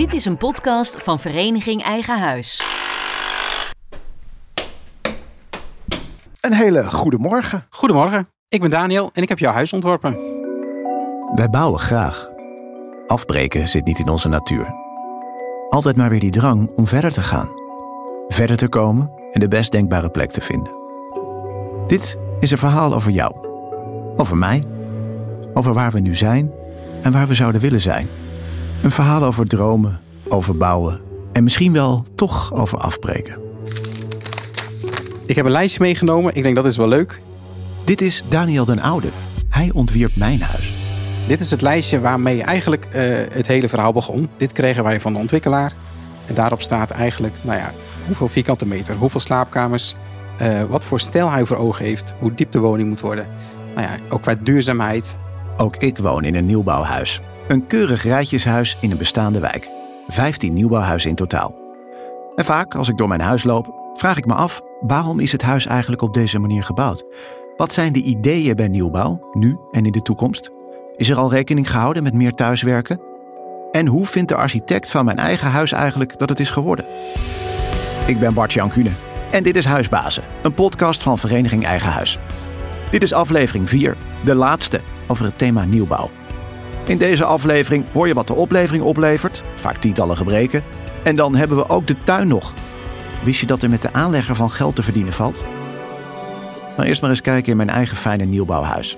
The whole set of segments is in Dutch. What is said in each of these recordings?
Dit is een podcast van Vereniging Eigen Huis. Een hele goede morgen. Goedemorgen, ik ben Daniel en ik heb jouw huis ontworpen. Wij bouwen graag. Afbreken zit niet in onze natuur. Altijd maar weer die drang om verder te gaan. Verder te komen en de best denkbare plek te vinden. Dit is een verhaal over jou. Over mij. Over waar we nu zijn en waar we zouden willen zijn. Een verhaal over dromen, over bouwen en misschien wel toch over afbreken. Ik heb een lijstje meegenomen, ik denk dat is wel leuk. Dit is Daniel den Oude. Hij ontwierp mijn huis. Dit is het lijstje waarmee eigenlijk eh, het hele verhaal begon. Dit kregen wij van de ontwikkelaar. En daarop staat eigenlijk, nou ja, hoeveel vierkante meter, hoeveel slaapkamers, eh, wat voor stijl hij voor ogen heeft, hoe diep de woning moet worden. Nou ja, ook qua duurzaamheid. Ook ik woon in een nieuwbouwhuis. Een keurig rijtjeshuis in een bestaande wijk. 15 nieuwbouwhuizen in totaal. En vaak, als ik door mijn huis loop, vraag ik me af: waarom is het huis eigenlijk op deze manier gebouwd? Wat zijn de ideeën bij nieuwbouw, nu en in de toekomst? Is er al rekening gehouden met meer thuiswerken? En hoe vindt de architect van mijn eigen huis eigenlijk dat het is geworden? Ik ben Bart Jan Kuhne en dit is Huisbazen, een podcast van Vereniging Eigen Huis. Dit is aflevering 4, de laatste over het thema nieuwbouw. In deze aflevering hoor je wat de oplevering oplevert, vaak tientallen gebreken. En dan hebben we ook de tuin nog. Wist je dat er met de aanlegger van geld te verdienen valt? Nou, eerst maar eens kijken in mijn eigen fijne nieuwbouwhuis.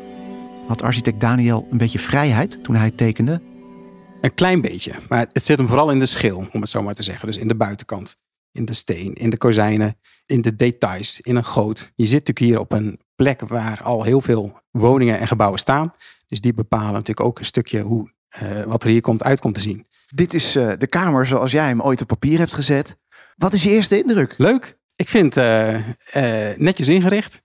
Had architect Daniel een beetje vrijheid toen hij tekende? Een klein beetje, maar het zit hem vooral in de schil, om het zo maar te zeggen. Dus in de buitenkant, in de steen, in de kozijnen, in de details, in een goot. Je zit natuurlijk hier op een plek waar al heel veel woningen en gebouwen staan. Dus die bepalen natuurlijk ook een stukje hoe, uh, wat er hier komt uit komt te zien. Dit is uh, de kamer zoals jij hem ooit op papier hebt gezet. Wat is je eerste indruk? Leuk. Ik vind het uh, netjes ingericht.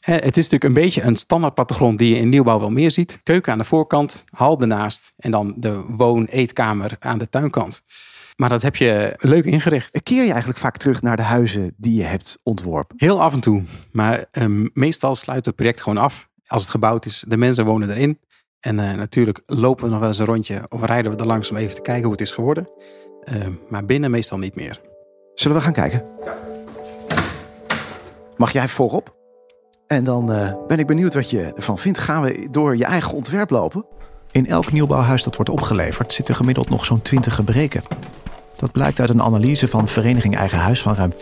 het is natuurlijk een beetje een standaard plattegrond die je in nieuwbouw wel meer ziet. Keuken aan de voorkant, hal ernaast en dan de woon-eetkamer aan de tuinkant. Maar dat heb je leuk ingericht. Keer je eigenlijk vaak terug naar de huizen die je hebt ontworpen? Heel af en toe. Maar um, meestal sluit het project gewoon af. Als het gebouwd is, de mensen wonen erin. En uh, natuurlijk lopen we nog wel eens een rondje of rijden we er langs om even te kijken hoe het is geworden. Uh, maar binnen meestal niet meer. Zullen we gaan kijken? Ja. Mag jij voorop? En dan uh, ben ik benieuwd wat je ervan vindt. Gaan we door je eigen ontwerp lopen? In elk nieuwbouwhuis dat wordt opgeleverd zitten gemiddeld nog zo'n 20 gebreken. Dat blijkt uit een analyse van Vereniging Eigen Huis van ruim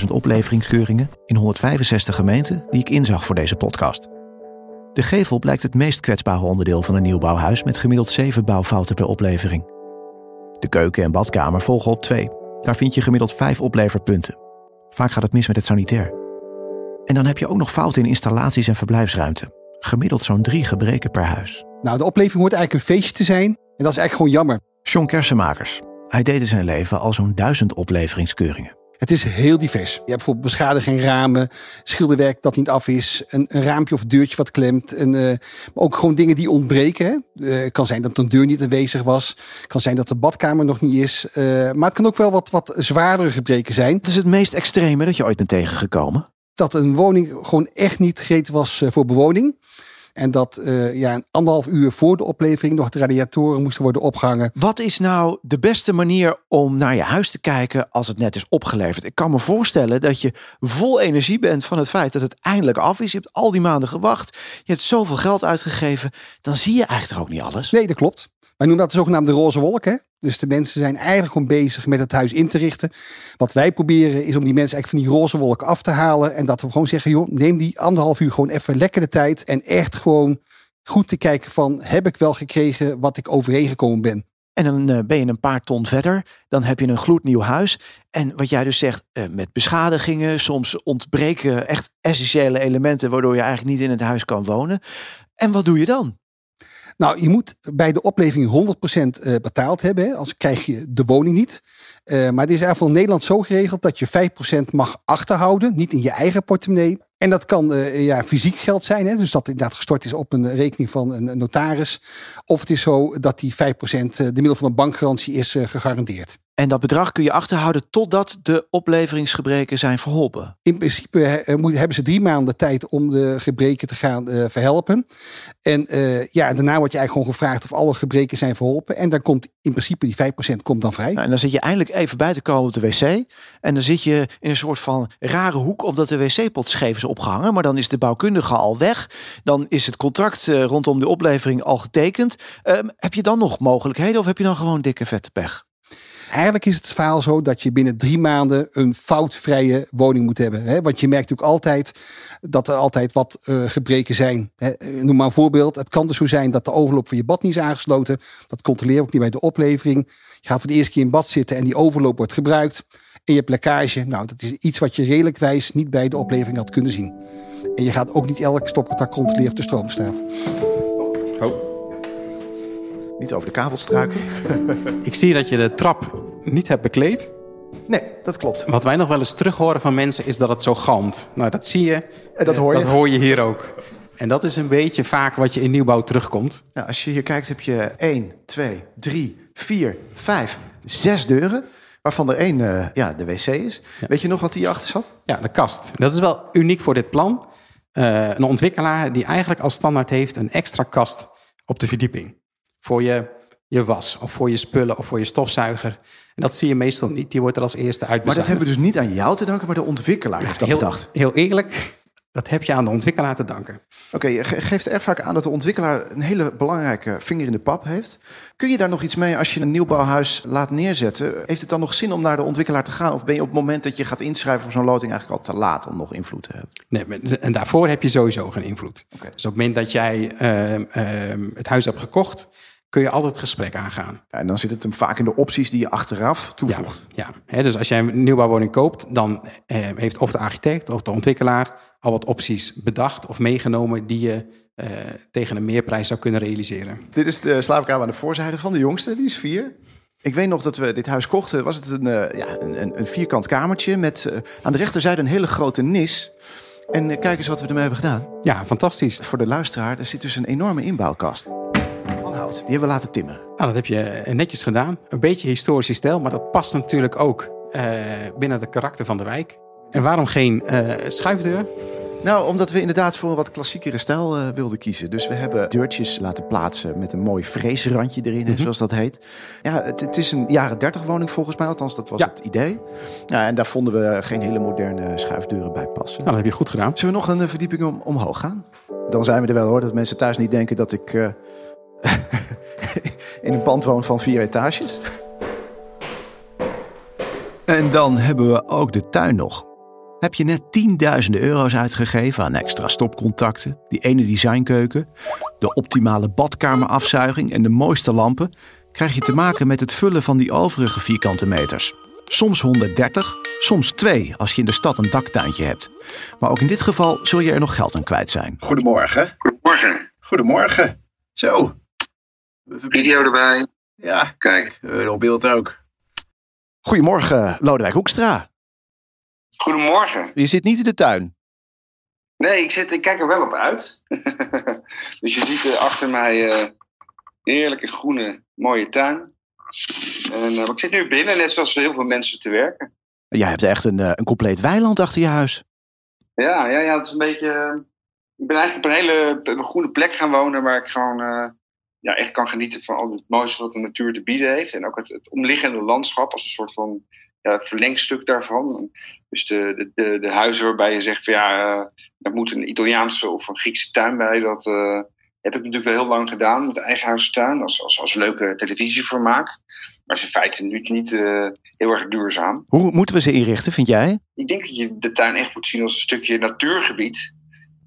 14.000 opleveringskeuringen in 165 gemeenten die ik inzag voor deze podcast. De gevel blijkt het meest kwetsbare onderdeel van een nieuwbouwhuis met gemiddeld 7 bouwfouten per oplevering. De keuken en badkamer volgen op 2. Daar vind je gemiddeld 5 opleverpunten. Vaak gaat het mis met het sanitair. En dan heb je ook nog fouten in installaties en verblijfsruimte. Gemiddeld zo'n 3 gebreken per huis. Nou, de oplevering hoort eigenlijk een feestje te zijn. En dat is eigenlijk gewoon jammer. John Kersenmakers. Hij deed in zijn leven al zo'n duizend opleveringskeuringen. Het is heel divers. Je hebt bijvoorbeeld beschadiging ramen, schilderwerk dat niet af is, een, een raampje of deurtje wat klemt. En, uh, maar ook gewoon dingen die ontbreken. Het uh, kan zijn dat een deur niet aanwezig was. kan zijn dat de badkamer nog niet is. Uh, maar het kan ook wel wat, wat zwaardere gebreken zijn. Het is het meest extreme dat je ooit bent tegengekomen? Dat een woning gewoon echt niet gereed was voor bewoning. En dat uh, ja, een anderhalf uur voor de oplevering nog de radiatoren moesten worden opgehangen. Wat is nou de beste manier om naar je huis te kijken als het net is opgeleverd? Ik kan me voorstellen dat je vol energie bent van het feit dat het eindelijk af is. Je hebt al die maanden gewacht. Je hebt zoveel geld uitgegeven. Dan zie je eigenlijk ook niet alles. Nee, dat klopt. Wij noemen dat de zogenaamde roze wolk. Hè? Dus de mensen zijn eigenlijk gewoon bezig met het huis in te richten. Wat wij proberen is om die mensen eigenlijk van die roze wolk af te halen. En dat we gewoon zeggen, joh, neem die anderhalf uur gewoon even lekker de tijd. En echt gewoon goed te kijken van, heb ik wel gekregen wat ik overeengekomen ben? En dan uh, ben je een paar ton verder. Dan heb je een gloednieuw huis. En wat jij dus zegt, uh, met beschadigingen. Soms ontbreken echt essentiële elementen waardoor je eigenlijk niet in het huis kan wonen. En wat doe je dan? Nou, je moet bij de opleving 100% betaald hebben. Hè? Anders krijg je de woning niet. Uh, maar het is eigenlijk in Nederland zo geregeld dat je 5% mag achterhouden. Niet in je eigen portemonnee. En dat kan uh, ja, fysiek geld zijn. Hè? Dus dat inderdaad gestort is op een rekening van een notaris. Of het is zo dat die 5% de middel van een bankgarantie is gegarandeerd. En dat bedrag kun je achterhouden totdat de opleveringsgebreken zijn verholpen. In principe eh, hebben ze drie maanden tijd om de gebreken te gaan uh, verhelpen. En uh, ja, daarna word je eigenlijk gewoon gevraagd of alle gebreken zijn verholpen. En dan komt in principe die 5% komt dan vrij. Nou, en dan zit je eindelijk even bij te komen op de wc. En dan zit je in een soort van rare hoek omdat de wc-pot scheef is opgehangen. Maar dan is de bouwkundige al weg. Dan is het contract rondom de oplevering al getekend. Ehm, heb je dan nog mogelijkheden of heb je dan gewoon dikke vette pech? Eigenlijk is het verhaal zo dat je binnen drie maanden een foutvrije woning moet hebben. Hè? Want je merkt natuurlijk altijd dat er altijd wat uh, gebreken zijn. Hè? Noem maar een voorbeeld. Het kan dus zo zijn dat de overloop van je bad niet is aangesloten. Dat controleer ik niet bij de oplevering. Je gaat voor de eerste keer in bad zitten en die overloop wordt gebruikt. En je hebt lekkage. Nou, dat is iets wat je redelijk wijs niet bij de oplevering had kunnen zien. En je gaat ook niet elk stopcontact controleren of de stroom staat. Oh. Niet over de kabel struiken. Ik zie dat je de trap niet hebt bekleed. Nee, dat klopt. Wat wij nog wel eens terug horen van mensen is dat het zo galmt. Nou, dat zie je. En dat hoor je. Dat hoor je hier ook. En dat is een beetje vaak wat je in nieuwbouw terugkomt. Ja, als je hier kijkt heb je 1, 2, 3, 4, 5, 6 deuren. Waarvan er één uh, ja, de wc is. Ja. Weet je nog wat hierachter zat? Ja, de kast. Dat is wel uniek voor dit plan. Uh, een ontwikkelaar die eigenlijk als standaard heeft een extra kast op de verdieping voor je, je was of voor je spullen of voor je stofzuiger. En dat zie je meestal niet. Die wordt er als eerste uit. Maar dat hebben we dus niet aan jou te danken, maar de ontwikkelaar heeft dat heel, bedacht. Heel eerlijk, dat heb je aan de ontwikkelaar te danken. Oké, okay, je geeft erg vaak aan dat de ontwikkelaar een hele belangrijke vinger in de pap heeft. Kun je daar nog iets mee als je een nieuwbouwhuis laat neerzetten? Heeft het dan nog zin om naar de ontwikkelaar te gaan? Of ben je op het moment dat je gaat inschrijven voor zo'n loting eigenlijk al te laat om nog invloed te hebben? Nee, en daarvoor heb je sowieso geen invloed. Okay. Dus op het moment dat jij uh, uh, het huis hebt gekocht kun je altijd het gesprek aangaan. Ja, en dan zit het hem vaak in de opties die je achteraf toevoegt. Ja, ja. dus als jij een nieuwbouwwoning koopt, dan eh, heeft of de architect of de ontwikkelaar al wat opties bedacht of meegenomen die je eh, tegen een meerprijs zou kunnen realiseren. Dit is de slaapkamer aan de voorzijde van de jongste, die is vier. Ik weet nog dat we dit huis kochten, was het een, uh, ja, een, een, vierkant kamertje met uh, aan de rechterzijde een hele grote nis. En uh, kijk eens wat we ermee hebben gedaan. Ja, fantastisch. Voor de luisteraar, er zit dus een enorme inbouwkast. Die hebben we laten timmen. Nou, dat heb je eh, netjes gedaan. Een beetje historische stijl, maar dat past natuurlijk ook uh, binnen het karakter van de wijk. En waarom geen uh, schuifdeur? Nou, omdat we inderdaad voor een wat klassiekere stijl uh, wilden kiezen. Dus we hebben deurtjes laten plaatsen met een mooi vreesrandje erin, mm -hmm. zoals dat heet. Ja, het, het, is een jaren 30 woning volgens mij, althans dat was ja. het idee. Ja, en daar vonden we geen hele moderne schuifdeuren bij passen. Nou, dat heb je goed gedaan. Zullen we nog een verdieping om, omhoog gaan? Dan zijn we er wel hoor, dat mensen thuis niet denken dat ik in een pand woont van vier etages. En dan hebben we ook de tuin nog. Heb je net tienduizenden euro's uitgegeven aan extra stopcontacten, die ene designkeuken, de optimale badkamerafzuiging en de mooiste lampen, krijg je te maken met het vullen van die overige vierkante meters. Soms 130, soms 2 als je in de stad een daktuintje hebt. Maar ook in dit geval zul je er nog geld aan kwijt zijn. Goedemorgen. Goedemorgen. Goedemorgen. Zo, Video erbij. Ja, kijk. Uh, op beeld ook. Goedemorgen, Lodewijk Hoekstra. Goedemorgen. Je zit niet in de tuin. Nee, ik, zit, ik kijk er wel op uit. dus je ziet uh, achter mij uh, heerlijke groene, mooie tuin. En, uh, ik zit nu binnen, net zoals heel veel mensen te werken. Jij hebt echt een, een compleet weiland achter je huis. Ja, ja, ja het is een beetje. Ik ben eigenlijk op een hele op een groene plek gaan wonen, waar ik gewoon ja, echt kan genieten van al het mooiste wat de natuur te bieden heeft. En ook het, het omliggende landschap als een soort van ja, verlengstuk daarvan. Dus de, de, de, de, huizen waarbij je zegt van ja, uh, er moet een Italiaanse of een Griekse tuin bij. Dat uh, heb ik natuurlijk wel heel lang gedaan met eigen huistuin. Als, als, als leuke televisievermaak. Maar is in feite nu niet uh, heel erg duurzaam. Hoe moeten we ze inrichten, vind jij? Ik denk dat je de tuin echt moet zien als een stukje natuurgebied.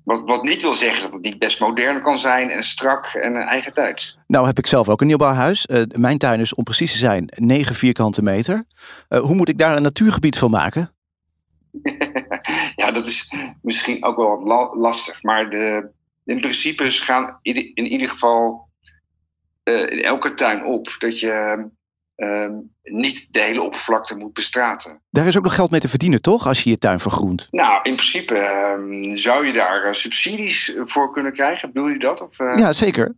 Wat, wat niet wil zeggen dat het niet best modern kan zijn en strak en eigen tijd. Nou heb ik zelf ook een nieuwbouwhuis. Uh, mijn tuin is om precies te zijn 9 vierkante meter. Uh, hoe moet ik daar een natuurgebied van maken? ja, dat is misschien ook wel wat lastig. Maar de, in principe gaan in, in ieder geval uh, in elke tuin op dat je uh, niet de hele oppervlakte moet bestraten. Daar is ook nog geld mee te verdienen, toch? Als je je tuin vergroent. Nou, in principe uh, zou je daar uh, subsidies voor kunnen krijgen. Bedoel je dat? Of, ja, zeker.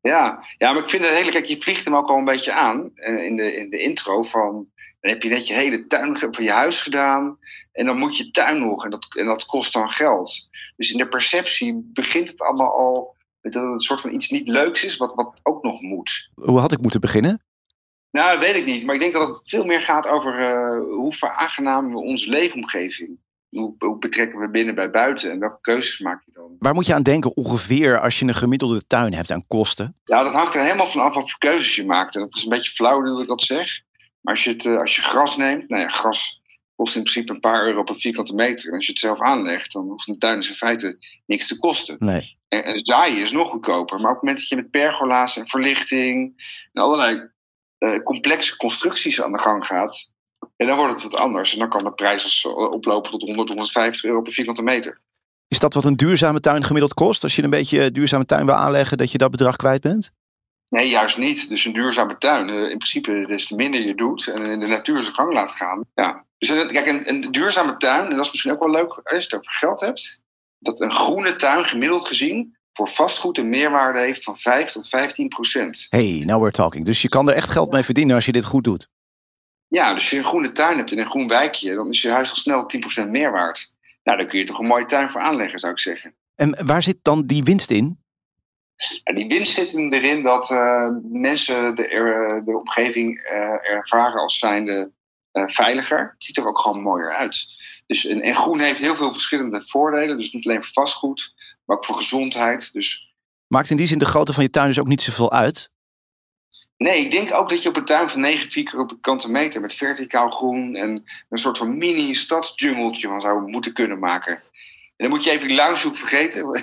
Ja, ja, maar ik vind het hele, kijk, je vliegt hem ook al een beetje aan eh, in de, in de intro van, dan heb je net je hele tuin van je huis gedaan en dan moet je tuin nog en dat, en dat kost dan geld. Dus in de perceptie begint het allemaal al dat het een soort van iets niet leuks is, wat, wat ook nog moet. Hoe had ik moeten beginnen? Nou, dat weet ik niet, maar ik denk dat het veel meer gaat over eh, hoe veraangenamen we onze leefomgeving. Hoe, hoe betrekken we binnen bij buiten en welke keuzes maak je dan? Waar moet je aan denken ongeveer als je een gemiddelde tuin hebt aan kosten? Ja, dat hangt er helemaal van af wat voor keuzes je maakt. En dat is een beetje flauw dat ik dat zeg. Maar als je, het, eh, als je gras neemt, nou ja, gras kost in principe een paar euro per vierkante meter. En als je het zelf aanlegt, dan hoeft een tuin dus in feite niks te kosten. Nee. En, en zaaien is nog goedkoper. Maar op het moment dat je met pergola's en verlichting en allerlei eh, complexe constructies aan de gang gaat, en dan wordt het wat anders. En dan kan de prijs eh, oplopen tot 100, 150 euro per vierkante meter. Is dat wat een duurzame tuin gemiddeld kost? Als je een beetje een duurzame tuin wil aanleggen, dat je dat bedrag kwijt bent? Nee, juist niet. Dus een duurzame tuin. eh, in principe, des te minder je doet en in de natuur zijn gang laat gaan. Ja. Dus kijk, een, een duurzame tuin, en dat is misschien ook wel leuk als je het over geld hebt. Dat een groene tuin gemiddeld gezien voor vastgoed een meerwaarde heeft van 5 tot 15 procent. Hey, now we're talking. Dus je kan er echt geld mee verdienen als je dit goed doet. Ja, dus als je een groene tuin hebt in een groen wijkje, dan is je huis al snel 10% meer waard. Nou, dan kun je toch een mooie tuin voor aanleggen, zou ik zeggen. En waar zit dan die winst in? Die winst zit erin dat eh, mensen de, er- de omgeving eh, ervaren als zijnde eh, veiliger. Het ziet er ook gewoon mooier uit. Dus, en, en groen heeft heel veel verschillende voordelen. Dus niet alleen voor vastgoed, maar ook voor gezondheid. Dus Maakt in die zin de grootte van je tuin dus ook niet zoveel uit? nee, ik denk ook dat je op een tuin van 9 vierkante meter met verticaal groen en een soort van mini stadsjungeltje van zou moeten kunnen maken. En dan moet je even die loungehoek vergeten.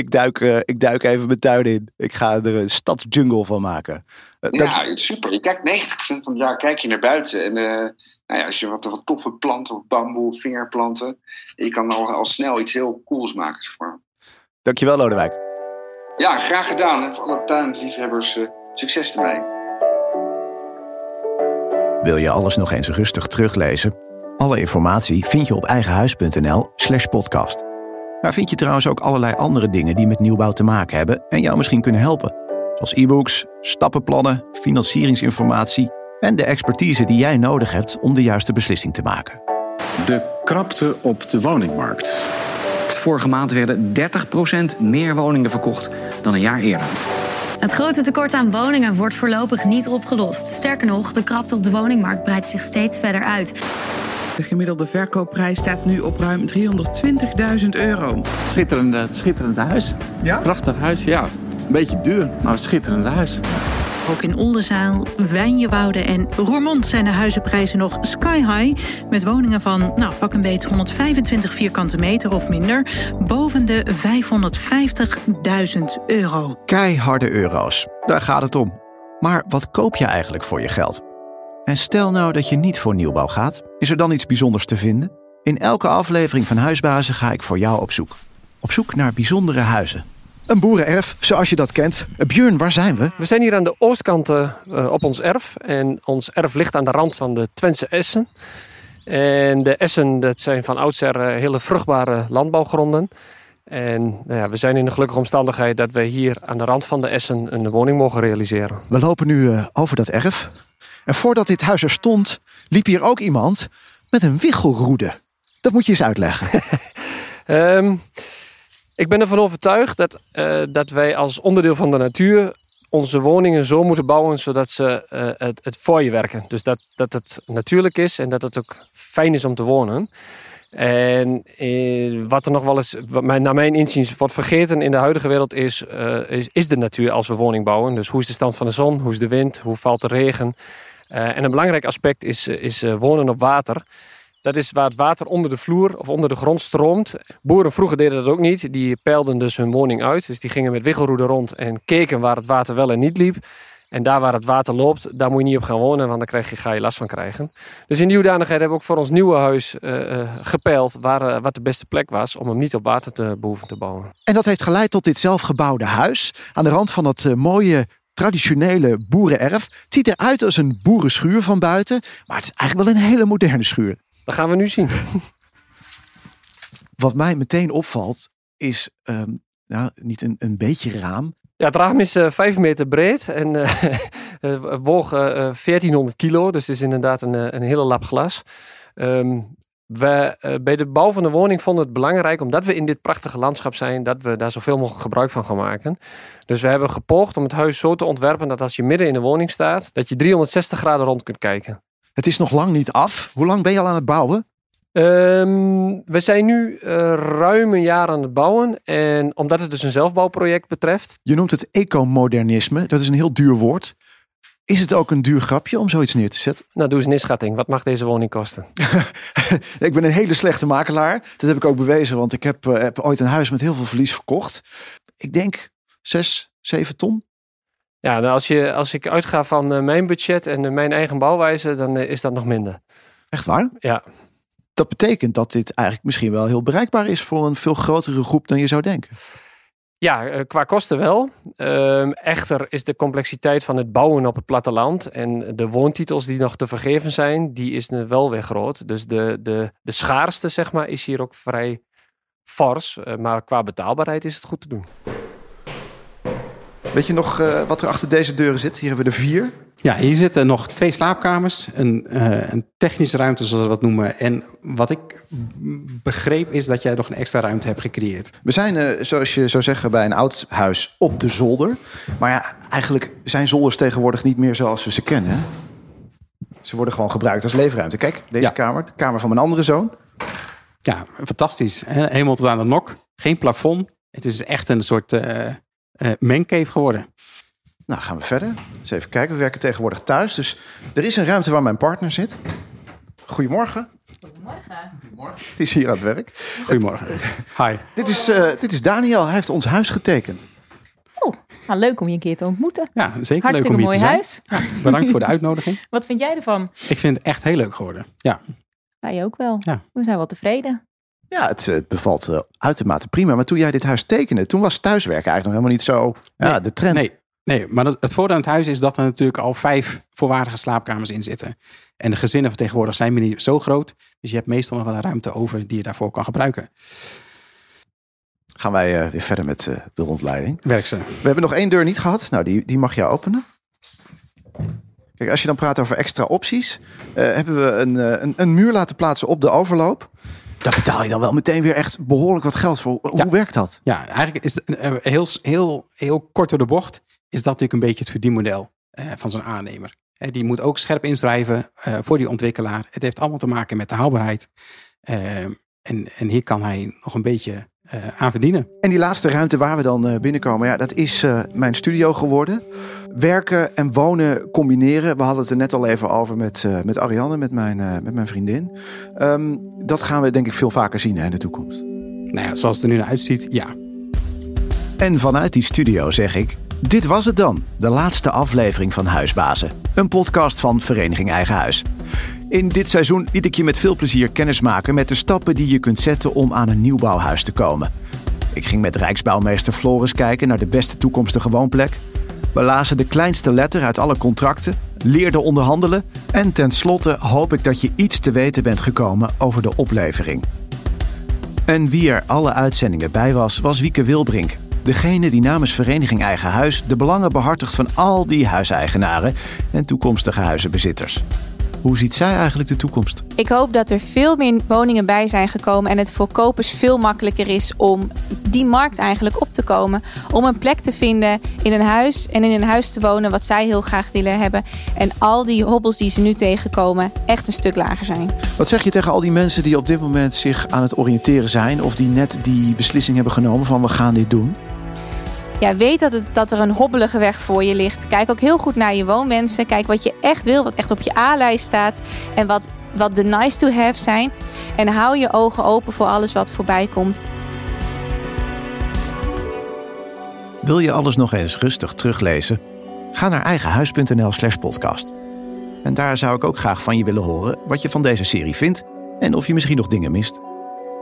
ik, duik, eh, ik duik even mijn tuin in. Ik ga er een stadsjungle van maken. Eh, Ja, super. Je kijkt 90% van het jaar kijk je naar buiten. En eh, nou ja, als je wat, wat toffe planten of bamboe, vingerplanten. Je kan al, al snel iets heel cools maken. Zeg maar. Dankjewel Lodewijk. Ja, graag gedaan. En voor alle tuinliefhebbers, eh, succes ermee. Wil je alles nog eens rustig teruglezen? Alle informatie vind je op eigenhuis.nl/slash podcast. Daar vind je trouwens ook allerlei andere dingen die met nieuwbouw te maken hebben en jou misschien kunnen helpen. Zoals e-books, stappenplannen, financieringsinformatie en de expertise die jij nodig hebt om de juiste beslissing te maken. De krapte op de woningmarkt. Vorige maand werden 30% meer woningen verkocht dan een jaar eerder. Het grote tekort aan woningen wordt voorlopig niet opgelost. Sterker nog, de krapte op de woningmarkt breidt zich steeds verder uit. De gemiddelde verkoopprijs staat nu op ruim 320.000 euro. Schitterende, schitterende huis. Ja? Prachtig huis, ja. Een beetje duur, maar een schitterende huis. Ook in Oldenzaal, Wijnjewoude en Roermond zijn de huizenprijzen nog sky high. Met woningen van, nou pak een beet 125 vierkante meter of minder. Boven de 550.000 euro. Keiharde euro's, daar gaat het om. Maar wat koop je eigenlijk voor je geld? En stel nou dat je niet voor nieuwbouw gaat, is er dan iets bijzonders te vinden? In elke aflevering van Huisbazen ga ik voor jou op zoek. Op zoek naar bijzondere huizen. Een boerenerf, zoals je dat kent. Björn, waar zijn we? We zijn hier aan de oostkant eh, eh, op ons erf. En ons erf ligt aan de rand van de Twentse Essen. En de Essen, dat zijn van oudsher eh, hele vruchtbare landbouwgronden. En nou ja, we zijn in de gelukkige omstandigheid dat we hier aan de rand van de Essen een woning mogen realiseren. We lopen nu over dat erf. En voordat dit huis er stond, liep hier ook iemand met een wichelroede. Dat moet je eens uitleggen. Ehm, ik ben ervan overtuigd dat, eh, dat wij als onderdeel van de natuur onze woningen zo moeten bouwen zodat ze eh, het, het voor je werken. Dus dat, dat het natuurlijk is en dat het ook fijn is om te wonen. En eh, wat er nog wel eens, wat mij, naar mijn inziens, wordt vergeten in de huidige wereld is, is, is de natuur als we woning bouwen. Dus hoe is de stand van de zon, hoe is de wind, hoe valt de regen. En een belangrijk aspect is, is wonen op water. Dat is waar het water onder de vloer of onder de grond stroomt. Boeren vroeger deden dat ook niet. Die peilden dus hun woning uit. Dus die gingen met wiggelroeden rond en keken waar het water wel en niet liep. En daar waar het water loopt, daar moet je niet op gaan wonen, want daar krijg je, ga je last van krijgen. Dus in die hoedanigheid hebben we ook voor ons nieuwe huis eh, gepeild waar, eh, wat de beste plek was om hem niet op water te behoeven te bouwen. En dat heeft geleid tot dit zelfgebouwde huis. Aan de rand van dat mooie traditionele boerenerf. Het ziet eruit als een boerenschuur van buiten. Maar het is eigenlijk wel een hele moderne schuur. Dat gaan we nu zien. Wat mij meteen opvalt is ehm, nou, niet een, een beetje raam. Ja, het raam is uh, 5 meter breed en uh, woog 1400 kilo. Dus het is inderdaad een, een hele lap glas. Um, we uh, bij de bouw van de woning vonden het belangrijk, omdat we in dit prachtige landschap zijn, dat we daar zoveel mogelijk gebruik van gaan maken. Dus we hebben gepoogd om het huis zo te ontwerpen dat als je midden in de woning staat, dat je 360 graden rond kunt kijken. Het is nog lang niet af. Hoe lang ben je al aan het bouwen? Um, we zijn nu uh, ruim een jaar aan het bouwen. En omdat het dus een zelfbouwproject betreft. Je noemt het ecomodernisme. Dat is een heel duur woord. Is het ook een duur grapje om zoiets neer te zetten? Nou, doe eens een inschatting. Wat mag deze woning kosten? ik ben een hele slechte makelaar. Dat heb ik ook bewezen, want ik heb, heb ooit een huis met heel veel verlies verkocht. Ik denk 6, 7 ton. Ja, nou als, je, als ik uitga van uh, mijn budget en uh, mijn eigen bouwwijze, dan is dat nog minder. Echt waar? Ja. Dat betekent dat dit eigenlijk misschien wel heel bereikbaar is voor een veel grotere groep dan je zou denken. Ja, eh, qua kosten wel. Ehm, echter is de complexiteit van het bouwen op het platteland en de woontitels die nog te vergeven zijn, die is wel weer groot. Dus de, de, de schaarste, zeg maar, is hier ook vrij fors. Maar qua betaalbaarheid is het goed te doen. Weet je nog uh, wat er achter deze deuren zit? Hier hebben we er vier. Ja, hier zitten nog twee slaapkamers, een, uh, een technische ruimte zoals we dat noemen. En wat ik begreep is dat jij nog een extra ruimte hebt gecreëerd. We zijn, uh, zoals je zou zeggen, bij een oud huis op de zolder. Maar ja, eigenlijk zijn zolders tegenwoordig niet meer zoals we ze kennen. Ze worden gewoon gebruikt als leefruimte. Kijk, deze ja. kamer, de kamer van mijn andere zoon. Ja, fantastisch. Helemaal tot aan de nok. Geen plafond. Het is echt een soort uh, mancave geworden. Nou, gaan we verder. Eens even kijken. We werken tegenwoordig thuis. Dus er is een ruimte waar mijn partner zit. Goedemorgen. Goedemorgen. Goedemorgen. Die is hier aan het werk. Goedemorgen. Hi. Dit is, uh, dit is Daniel. Hij heeft ons huis getekend. Oh, nou, leuk om je een keer te ontmoeten. Ja, zeker Hartstikke leuk om mooi hier te huis. zijn. Ja, bedankt voor de uitnodiging. Wat vind jij ervan? Ik vind het echt heel leuk geworden. Ja. Wij ook wel. Ja. We zijn wel tevreden. Ja, het, het bevalt uh, uitermate prima. Maar toen jij dit huis tekende, toen was thuiswerken eigenlijk nog helemaal niet zo ja, Nee. de trend. Nee, nee maar het, het voordeel aan het huis is dat er natuurlijk al vijf volwaardige slaapkamers in zitten. En de gezinnen van tegenwoordig zijn niet zo groot. Dus je hebt meestal nog wel een ruimte over die je daarvoor kan gebruiken. Gaan wij uh, weer verder met uh, de rondleiding. Werk ze. We hebben nog één deur niet gehad. Nou, die, die mag jij openen. Kijk, als je dan praat over extra opties, uh, hebben we een, een, een muur laten plaatsen op de overloop. Daar betaal je dan wel meteen weer echt behoorlijk wat geld voor. Hoe Ja. werkt dat? Ja, eigenlijk is het uh, heel, heel, heel kort door de bocht. Is dat natuurlijk een beetje het verdienmodel uh, van zo'n aannemer. Uh, die moet ook scherp inschrijven voor die ontwikkelaar. Het heeft allemaal te maken met de haalbaarheid. Uh, en, en hier kan hij nog een beetje aan verdienen. En die laatste ruimte waar we dan uh, binnenkomen, ja, dat is uh, mijn studio geworden. Werken en wonen combineren. We hadden het er net al even over met, uh, met Ariane, met mijn, uh, met mijn vriendin. Um, dat gaan we denk ik veel vaker zien hè, in de toekomst. Nou ja, zoals het er nu naar uitziet, ja. En vanuit die studio zeg ik, dit was het dan. De laatste aflevering van Huisbazen. Een podcast van Vereniging Eigen Huis. In dit seizoen liet ik je met veel plezier kennismaken met de stappen die je kunt zetten om aan een nieuwbouwhuis te komen. Ik ging met Rijksbouwmeester Floris kijken naar de beste toekomstige woonplek. We lazen de kleinste letter uit alle contracten, leerden onderhandelen en tenslotte hoop ik dat je iets te weten bent gekomen over de oplevering. En wie er alle uitzendingen bij was, was Wieke Wilbrink. Degene die namens Vereniging Eigen Huis de belangen behartigt van al die huiseigenaren en toekomstige huizenbezitters. Hoe ziet zij eigenlijk de toekomst? Ik hoop dat er veel meer woningen bij zijn gekomen en het voor kopers veel makkelijker is om die markt eigenlijk op te komen. Om een plek te vinden in een huis en in een huis te wonen wat zij heel graag willen hebben. En al die hobbels die ze nu tegenkomen echt een stuk lager zijn. Wat zeg je tegen al die mensen die op dit moment zich aan het oriënteren zijn of die net die beslissing hebben genomen van we gaan dit doen? Ja, weet dat, het, dat er een hobbelige weg voor je ligt. Kijk ook heel goed naar je woonwensen. Kijk wat je echt wil, wat echt op je A-lijst staat. En wat, wat de nice to have zijn. En hou je ogen open voor alles wat voorbij komt. Wil je alles nog eens rustig teruglezen? Ga naar eigenhuis.nl slash podcast. En daar zou ik ook graag van je willen horen wat je van deze serie vindt en of je misschien nog dingen mist.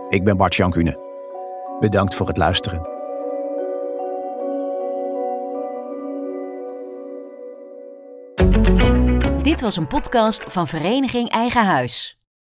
Ik ben Bart Jankune. Bedankt voor het luisteren. Dit was een podcast van Vereniging Eigen Huis.